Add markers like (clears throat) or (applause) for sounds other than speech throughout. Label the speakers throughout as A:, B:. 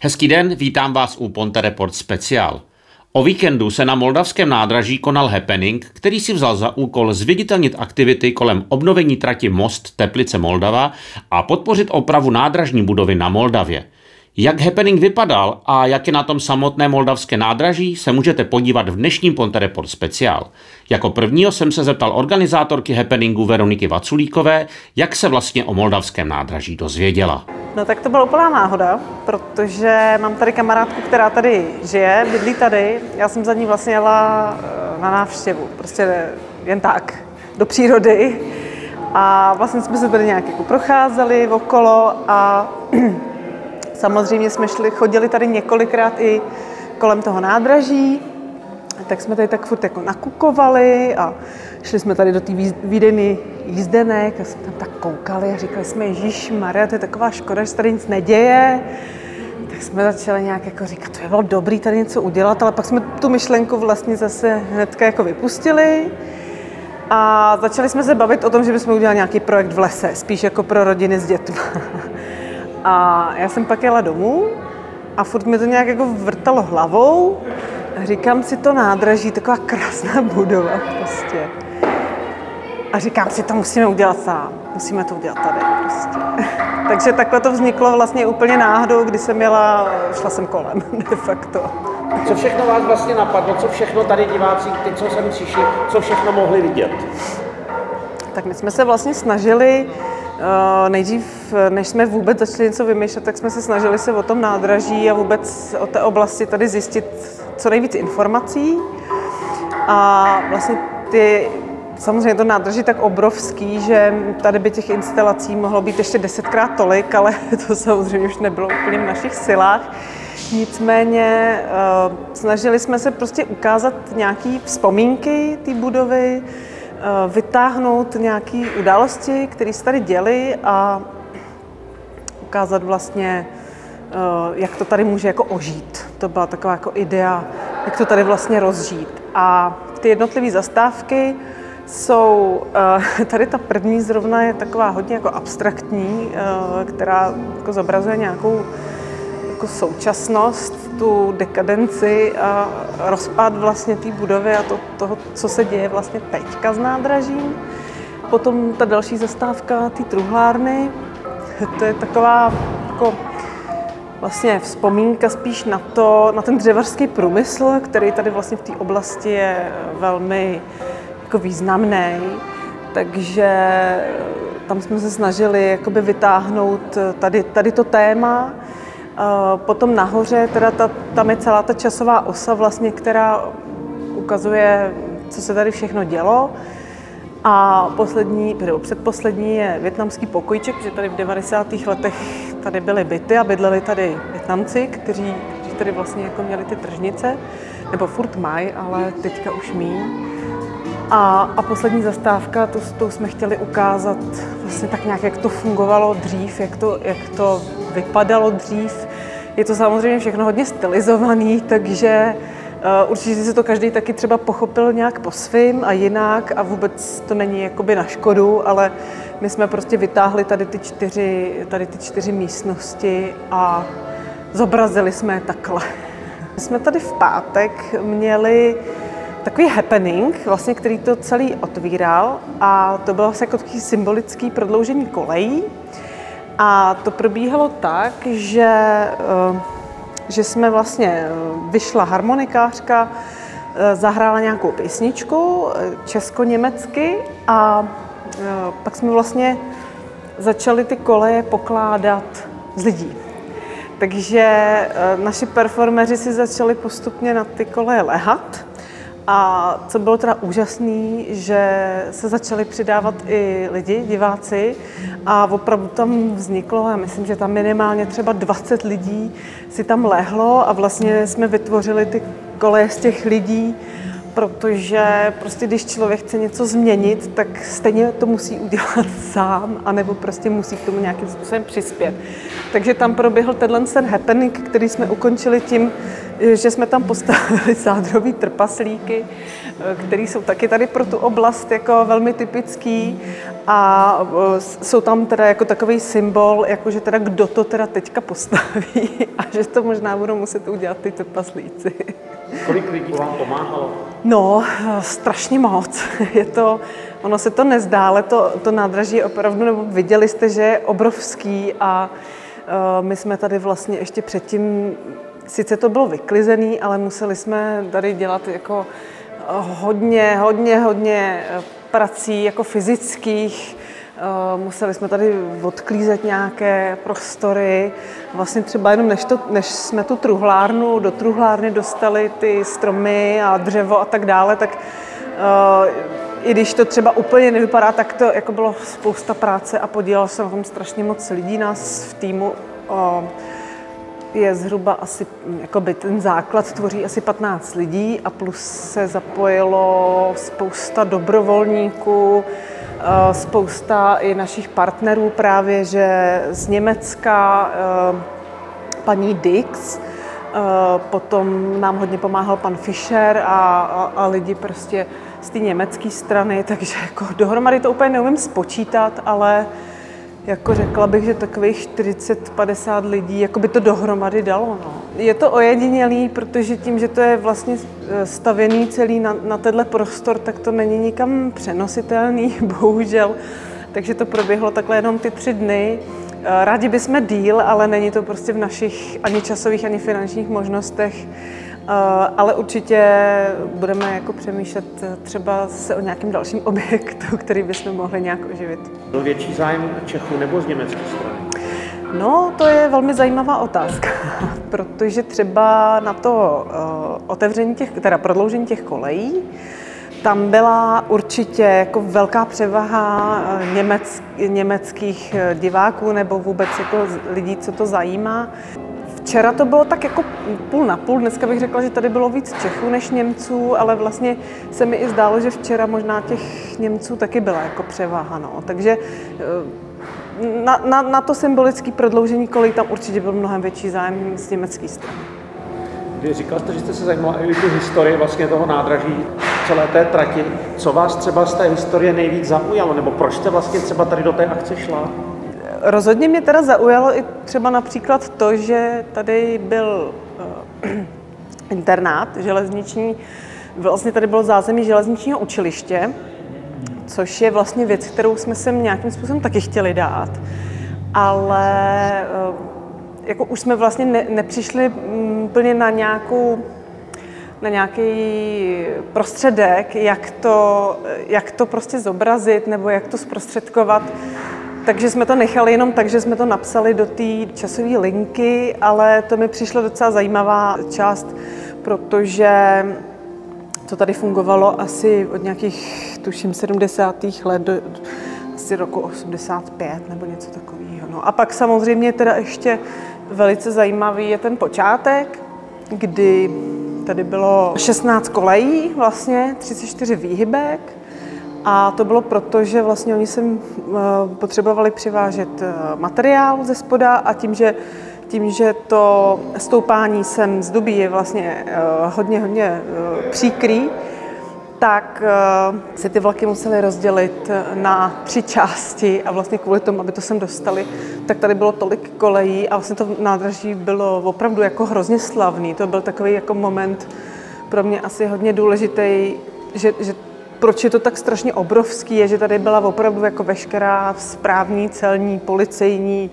A: Hezký den, vítám vás u Ponte Report Special. O víkendu se na moldavském nádraží konal happening, který si vzal za úkol zviditelnit aktivity kolem obnovení trati Most Teplice Moldava a podpořit opravu nádražní budovy na Moldavě. Jak happening vypadal a jak je na tom samotné moldavské nádraží, se můžete podívat v dnešním Ponte Report speciál. Jako prvního jsem se zeptal organizátorky happeningu Veroniky Vaculíkové, jak se vlastně o moldavském nádraží dozvěděla.
B: No tak to byla úplná náhoda, protože mám tady kamarádku, která tady žije, bydlí tady. Já jsem za ní vlastně jela eh, na návštěvu, prostě jen tak, do přírody. A vlastně jsme se tady nějak jako procházeli okolo a (clears throat) samozřejmě jsme šli, chodili tady několikrát i kolem toho nádraží, tak jsme tady tak furt jako nakukovali a šli jsme tady do té výdejny jízdenek a jsme tam tak koukali a říkali jsme, Ježíš Maria, to je taková škoda, že se tady nic neděje. Jsme začali nějak jako říkat, to je bylo dobrý tady něco udělat, ale pak jsme tu myšlenku vlastně zase hnedka jako vypustili. A začali jsme se bavit o tom, že bychom udělali nějaký projekt v lese, spíš jako pro rodiny s dětmi. A já jsem pak jela domů a furt mi to nějak jako vrtalo hlavou. Říkám si to nádraží, taková krásná budova prostě. A říkám si, to musíme udělat sám. Musíme to udělat tady prostě. (laughs) Takže takhle to vzniklo vlastně úplně náhodou, kdy jsem jela, šla jsem kolem (laughs) de facto.
A: Co všechno vás vlastně napadlo? Co všechno tady diváci, ty, co sem přišli, co všechno mohli vidět?
B: Tak my jsme se vlastně snažili Uh, nejdřív, než jsme vůbec začali něco vymýšlet, tak jsme se snažili se o tom nádraží a vůbec o té oblasti tady zjistit co nejvíc informací. A vlastně ty, samozřejmě to nádraží tak obrovský, že tady by těch instalací mohlo být ještě desetkrát tolik, ale (laughs) to samozřejmě už nebylo úplně v našich silách. Nicméně uh, snažili jsme se prostě ukázat nějaké vzpomínky té budovy, Eh, vytáhnout nějaké události, které se tady děly a ukázat vlastně, eh, jak to tady může jako ožít. To byla taková jako idea, jak to tady vlastně rozžít. A ty jednotlivé zastávky jsou, eh, tady ta první zrovna je taková hodně jako abstraktní, která jako zobrazuje nějakou jako současnost, tu dekadenci a rozpad vlastně té budovy a to, toho, co se děje vlastně teďka s nádražím. Potom ta další zastávka, ty truhlárny, to je taková jako vlastně vzpomínka spíš na to, na ten dřevařský průmysl, který tady vlastně v té oblasti je velmi jako významný. Takže tam jsme se snažili jakoby vytáhnout tady, tady to téma Potom nahoře, teda ta, tam je celá ta časová osa, vlastně, která ukazuje, co se tady všechno dělo. A poslední, předposlední je větnamský pokojček, že tady v 90. letech tady byly byty a bydleli tady Větnamci, kteří, kteří tady vlastně jako měli ty tržnice, nebo furt mají, ale teďka už mí. A, a poslední zastávka, to, to jsme chtěli ukázat vlastně tak nějak, jak to fungovalo dřív, jak to, jak to vypadalo dřív. Je to samozřejmě všechno hodně stylizovaný, takže uh, určitě si to každý taky třeba pochopil nějak po svým a jinak a vůbec to není jakoby na škodu, ale my jsme prostě vytáhli tady ty čtyři, tady ty čtyři místnosti a zobrazili jsme je takhle. My jsme tady v pátek měli takový happening, vlastně, který to celý otvíral a to bylo vlastně jako takový symbolický prodloužení kolejí. A to probíhalo tak, že, eh, že jsme vlastně, eh, vyšla harmonikářka, eh, zahrála nějakou písničku česko-německy a pak jsme vlastně začali ty koleje pokládat z lidí. Takže naši performeři si začali postupně na ty koleje lehat a co bylo teda úžasné, že se začali přidávat i lidi, diváci a opravdu tam vzniklo, já myslím, že tam minimálně třeba 20 lidí si tam lehlo a vlastně jsme vytvořili ty koleje z těch lidí, protože prostě když člověk chce něco změnit, tak stejně to musí udělat (laughs) sám, anebo prostě musí k tomu nějakým způsobem přispět. Takže tam proběhl tenhle ten happening, který jsme ukončili tím, že jsme tam postavili (laughs) sádrový trpaslíky, který jsou taky tady pro tu oblast jako velmi typický a jsou tam teda jako takový symbol, jako že teda kdo to teda teďka postaví (laughs) a že to možná budou muset udělat ty trpaslíci. (laughs)
A: Kolik lidí vám pomáhalo?
B: No, strašně moc. Je to, ono se to nezdá, ale to, to nádraží je opravdu, nebo viděli jste, že je obrovský a my jsme tady vlastně ještě předtím, sice to bylo vyklizený, ale museli jsme tady dělat jako hodně, hodně, hodně prací jako fyzických, Eh, museli jsme tady odklízet nějaké prostory. Vlastně třeba jenom než, to, než jsme tu truhlárnu, do truhlárny dostali ty stromy a dřevo a tak dále, tak i když to třeba úplně nevypadá, tak to jako bylo spousta práce a podílelo se na tom strašně moc lidí. Nás v týmu je zhruba asi, jakoby ten základ tvoří asi 15 lidí a plus se zapojilo spousta dobrovolníků, Eh, spousta i našich partnerů právě, že z Německa eh, paní Dix, eh, potom nám hodně pomáhal pan Fischer a, a, a lidi prostě z té německé strany, takže jako dohromady to úplně neumím spočítat, ale jako řekla bych, že takových 40-50 lidí jako by to dohromady dalo. No. Je to ojedinělý, protože tím, že to je vlastně e, stavěný celý na, na tenhle prostor, tak to není nikam přenositelný, (laughs) bohužel. Takže to proběhlo takhle jenom ty tři dny. E, rádi bychom díl, ale není to prostě v našich ani časových, ani finančních možnostech. Eh, ale určitě budeme jako přemýšlet eh, třeba se o nějakém dalším (laughs) objektu, který bychom mohli nějak oživit.
A: Byl větší zájem Čechů nebo z německé strany?
B: No, to je velmi zajímavá otázka, (laughs) protože třeba na to uh, otevření těch, teda prodloužení těch kolejí, tam byla určitě jako velká převaha německ, německých diváků nebo vůbec jako lidí, co to zajímá. Včera to bylo tak jako půl na půl, dneska bych řekla, že tady bylo víc Čechů než Němců, ale vlastně se mi i zdálo, že včera možná těch Němců taky byla jako převáha. No. Takže eh, na, na, na to symbolické prodloužení kolej tam určitě byl mnohem větší zájem z německé strany.
A: Vy říkal jste, že jste se zajímala i tu historii vlastně toho nádraží, celé té trati. Co vás třeba z té historie nejvíc zaujalo, nebo proč jste vlastně třeba tady do té akce šla?
B: Rozhodně mě teda zaujalo i třeba například to, že tady byl uh, (clears throat) internát železniční, vlastně tady bylo zázemí železničního učiliště, což je vlastně věc, kterou jsme sem nějakým způsobem taky chtěli dát, ale uh, jako už jsme vlastně ne, nepřišli úplně na nějakou na nějaký prostředek, jak to, jak to prostě zobrazit nebo jak to zprostředkovat. Takže jsme to nechali jenom tak, že jsme to napsali do té časové linky, ale to mi přišlo docela zajímavá část, protože to tady fungovalo asi od nějakých, tuším, 70. let do asi roku 85 nebo něco takového. No a pak samozřejmě teda ještě velice zajímavý je ten počátek, kdy tady bylo 16 kolejí, vlastně 34 výhybek, a to bylo proto, že vlastně oni sem eh, potřebovali přivážet eh, materiál ze spoda a tím, že tím, že to stoupání sem z dubí je vlastně eh, hodně, hodně příkrý, tak se ty vlaky musely rozdělit na tři části a vlastně kvůli tomu, aby to sem dostali, tak tady bylo tolik kolejí a vlastně to nádraží bylo opravdu jako hrozně slavný. To byl takový jako moment pro mě asi hodně důležitý, že, že proč je to tak strašně obrovský, je, že tady byla opravdu jako veškerá správní, celní, policejní,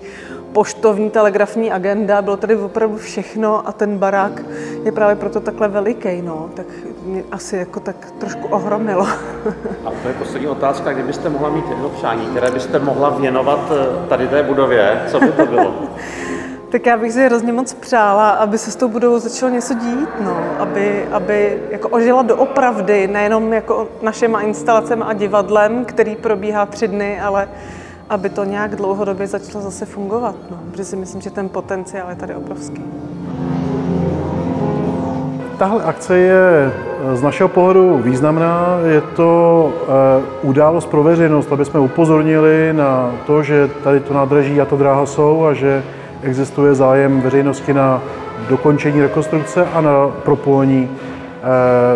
B: poštovní, telegrafní agenda, bylo tady opravdu všechno a ten barák je právě proto takhle veliký, no, tak mě asi jako tak trošku ohromilo. (laughs)
A: A to je poslední otázka, kdybyste mohla mít jedno přání, které byste mohla věnovat eh, tady té budově, co by to bylo? (laughs)
B: Tak já bych si hrozně moc přála, aby se s tou budovou začalo něco dít, no. aby, aby jako ožila doopravdy, nejenom jako našima instalacemi a divadlem, který probíhá tři dny, ale aby to nějak dlouhodobě začalo zase fungovat, no. protože si myslím, že ten potenciál je tady obrovský.
C: Tahle akce je z našeho pohledu významná. Je to eh, událost pro veřejnost, aby jsme upozornili na to, že tady to nádraží a ta dráha jsou a že existuje zájem veřejnosti na dokončení rekonstrukce a na propojení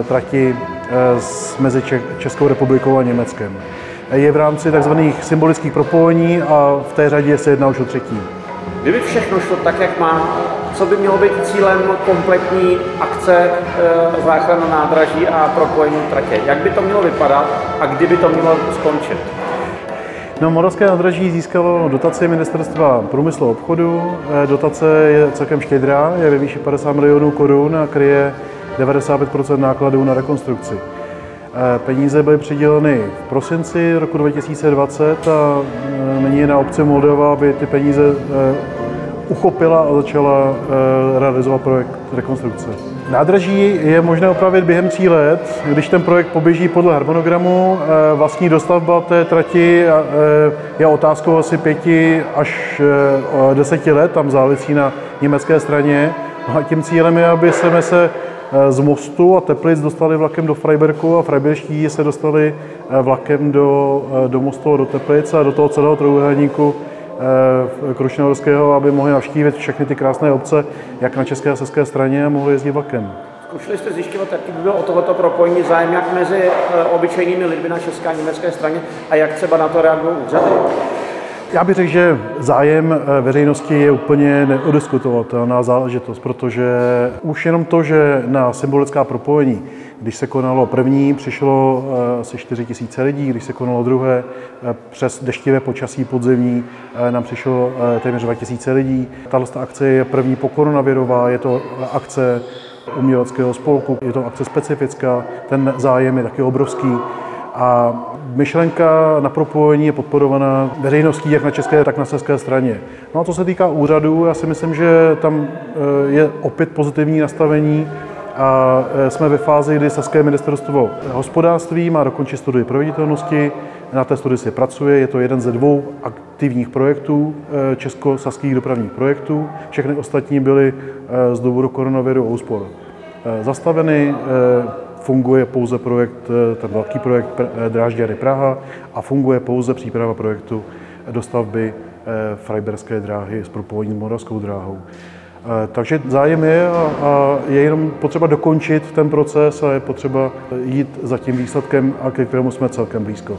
C: e, trati e, mezi Českou republikou a Německem. Je v rámci tzv. symbolických propojení a v té řadě se jedná už o třetí.
A: Kdyby všechno šlo tak, jak má, co by mělo být cílem kompletní akce e, záchrana nádraží a propojení tratě? Jak by to mělo vypadat a kdy by to mělo skončit?
C: No, Moravské nádraží získalo dotaci ministerstva průmyslu a obchodu. Eh, dotace je celkem štědrá, je ve výši 50 milionů korun a kryje 95% nákladů na rekonstrukci. Eh, peníze byly přiděleny v prosinci roku 2020 a eh, nyní je na obci Moldova, aby ty peníze uchopila a začala realizovat projekt rekonstrukce. Nádraží je možné opravit během tří let, když ten projekt poběží podle harmonogramu. Eh, vlastní dostavba té trati eh, je otázkou asi pěti až eh, deseti let, tam závisí na německé straně. No a tím cílem je, aby jsme se z mostu a Teplic dostali vlakem do Freiberku a Freiberští se dostali vlakem do, do mostu a do Teplic a do toho celého trojuhelníku Krušnohorského, aby mohli navštívit všechny ty krásné obce, jak na české a saské straně, a mohli jezdit vlakem.
A: Zkoušeli jste zjišťovat, jaký by byl o tohoto propojení zájem jak mezi eh, obyčejnými lidmi na české a německé straně a jak třeba na to reagují úřady?
C: Já bych řekl, že zájem eh, veřejnosti je úplně neodiskutovatelná záležitost, protože už jenom to, že na symbolická propojení, když se konalo první, přišlo eh, asi 4 tisíce lidí, když se konalo druhé, eh, přes deštivé počasí podzimní nám přišlo téměř 2 tisíce lidí. Tahle akce je první po koronavirová, je to akce uměleckého spolku, je to akce specifická, ten zájem je taky obrovský. A myšlenka na propojení je podporovaná veřejností jak na české, tak na české straně. No a co se týká úřadu, já si myslím, že tam eh, je opět pozitivní nastavení a eh, jsme ve fázi, kdy Saské ministerstvo hospodářství má dokončit studii proveditelnosti. Na té studii se pracuje, je to jeden ze dvou aktivních projektů, eh, česko-saských dopravních projektů. Všechny ostatní byly z důvodu koronaviru a úspor zastaveny funguje pouze projekt, eh, ten velký projekt eh, Drážďany Praha a funguje pouze příprava projektu dostavby eh, Freiberské dráhy s propojením Moravskou dráhou. Takže zájem je a je jenom potřeba dokončit ten proces a je potřeba jít za tím výsledkem, a ke kterému jsme celkem blízko.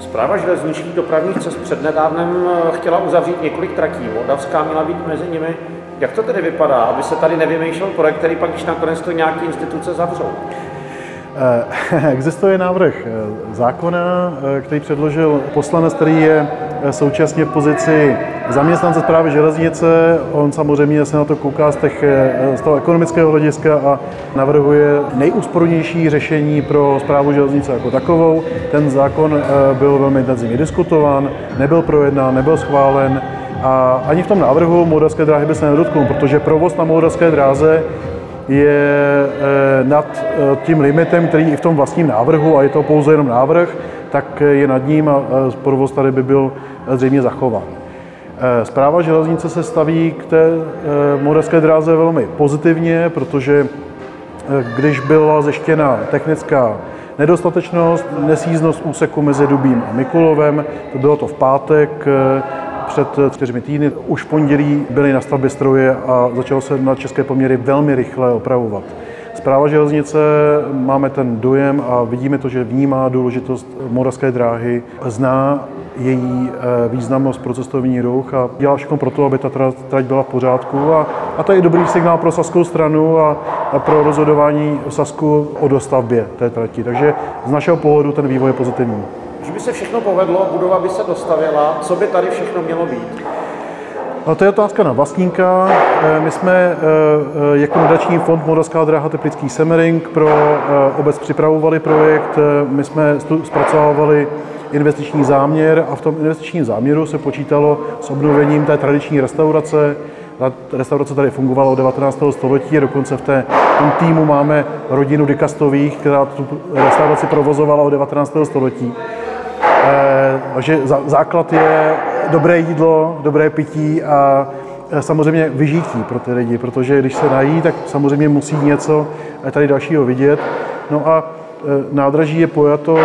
A: Zpráva železničních dopravních cest přednedávnem chtěla uzavřít několik tratí. Moldavská měla být mezi nimi. Jak to tedy vypadá, aby se tady nevymýšlel projekt, který pak, když nakonec to nějaké instituce zavřou?
C: Eh, (laughs) existuje návrh eh, zákona, eh, který předložil poslanec, který je současně v pozici zaměstnance zprávy železnice. On samozřejmě se na to kouká z, těch, z toho ekonomického hlediska a navrhuje nejúspornější řešení pro zprávu železnice jako takovou. Ten zákon byl velmi intenzivně diskutován, nebyl projednán, nebyl schválen a ani v tom návrhu moldavské dráhy by se nedotknul, protože provoz na moldavské dráze je eh, nad eh, tím limitem, který i v tom vlastním návrhu, a je to pouze jenom návrh, tak je nad ním a provoz tady by byl zřejmě zachován. Zpráva železnice se staví k té eh, moravské dráze velmi pozitivně, protože když byla zjištěna technická nedostatečnost, nesíznost úseku mezi Dubím a Mikulovem, to bylo to v pátek, před čtyřmi týdny. Už v pondělí byly na stavbě stroje a začalo se na české poměry velmi rychle opravovat. Zpráva železnice máme ten dojem a vidíme to, že vnímá důležitost moravské dráhy, zná její eh, významnost pro cestovní ruch a dělá všechno pro to, aby ta trať byla v pořádku. A, a to je dobrý signál pro saskou stranu a, a pro rozhodování Sasku o dostavbě té trati. Takže z našeho pohledu ten vývoj je pozitivní.
A: Když by se všechno povedlo, budova by se dostavila, co by tady všechno mělo být?
C: No, to je otázka na vlastníka. Eh, my jsme eh, eh, jako nadační fond Moldavská dráha Teplický Semering pro obec připravovali projekt. My jsme zpracovávali investiční záměr a v tom investičním záměru se počítalo s obnovením té tradiční restaurace. Ta restaurace tady fungovala od 19. století dokonce v té, týmu máme rodinu Dikastových, která tu restauraci provozovala od 19. století. Takže základ je dobré jídlo, dobré pití a e, samozřejmě vyžití pro ty lidi, protože když se nají, tak samozřejmě musí něco tady dalšího vidět. No a nádraží je pojato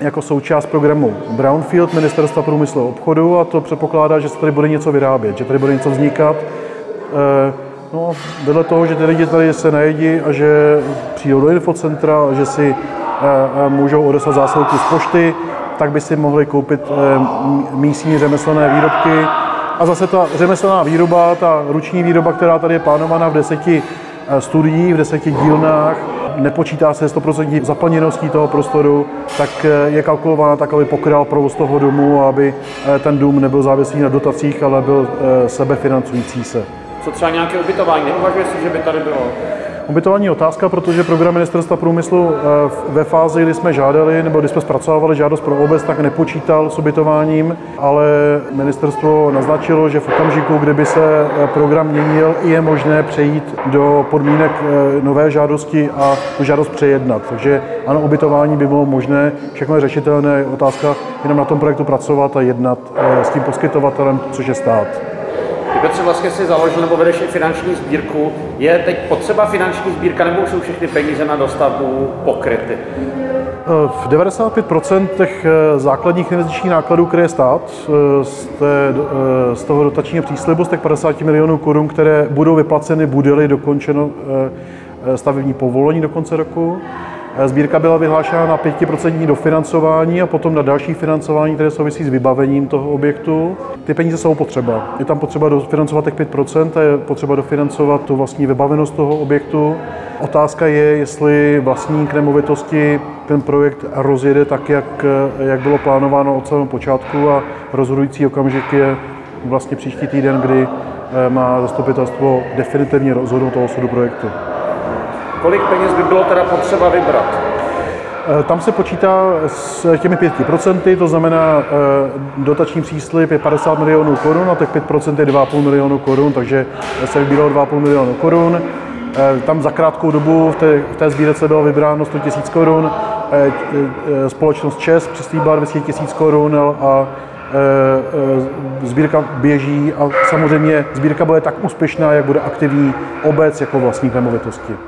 C: jako součást programu Brownfield Ministerstva průmyslu a obchodu a to předpokládá, že se tady bude něco vyrábět, že tady bude něco vznikat. No, vedle toho, že ty lidi tady se najedí a že přijdou do infocentra že si můžou odeslat zásilku z pošty, tak by si mohli koupit e, místní řemeslné výrobky. A zase ta řemeslná výroba, ta ruční výroba, která tady je plánovaná v deseti studiích, v deseti dílnách, nepočítá se 100% zaplněností toho prostoru, tak je kalkulována tak, aby pokryl provoz toho domu, aby ten dům nebyl závislý na dotacích, ale byl sebefinancující se.
A: Co třeba nějaké ubytování? Neuvažuje si, že by tady bylo?
C: Ubytování je otázka, protože program Ministerstva průmyslu eh, ve fázi, kdy jsme žádali, nebo kdy jsme zpracovávali žádost pro obec, tak nepočítal s ubytováním, ale ministerstvo naznačilo, že v okamžiku, kdyby se eh, program měnil, je možné přejít do podmínek eh, nové žádosti a tu žádost přejednat. Takže ano, ubytování by bylo možné, všechno je řešitelné, otázka jenom na tom projektu pracovat a jednat s tím poskytovatelem, což je stát.
A: Petře vlastně si založil nebo vedeš i finanční sbírku. Je teď potřeba finanční sbírka nebo jsou všechny peníze na dostavbu pokryty?
C: V 95% těch eh, základních investičních nákladů, které stát eh, z, té, eh, z toho dotačního příslibu, z těch 50 milionů korun, které budou vyplaceny, bude-li dokončeno stavební povolení do konce roku, Sbírka byla vyhlášena na 5% dofinancování a potom na další financování, které souvisí s vybavením toho objektu. Ty peníze jsou potřeba. Je tam potřeba dofinancovat těch 5% a je potřeba dofinancovat tu vlastní vybavenost toho objektu. Otázka je, jestli vlastník nemovitosti ten projekt rozjede tak, jak, jak bylo plánováno od samého počátku a rozhodující okamžik je vlastně příští týden, kdy eh, má zastupitelstvo definitivně rozhodnout o osudu projektu.
A: Kolik peněz by bylo teda potřeba vybrat?
C: Eh, tam se počítá s těmi 5%, to znamená eh, dotační příslip je 50 milionů korun a těch 5% je 2,5 milionu korun, takže se vybíralo 2,5 milionu korun. Eh, tam za krátkou dobu v té, v té sbírce bylo vybráno 100 000 korun, společnost ČES přislíbila 200 000 korun a sbírka běží a samozřejmě sbírka bude tak úspěšná, jak bude aktivní obec jako vlastník nemovitosti.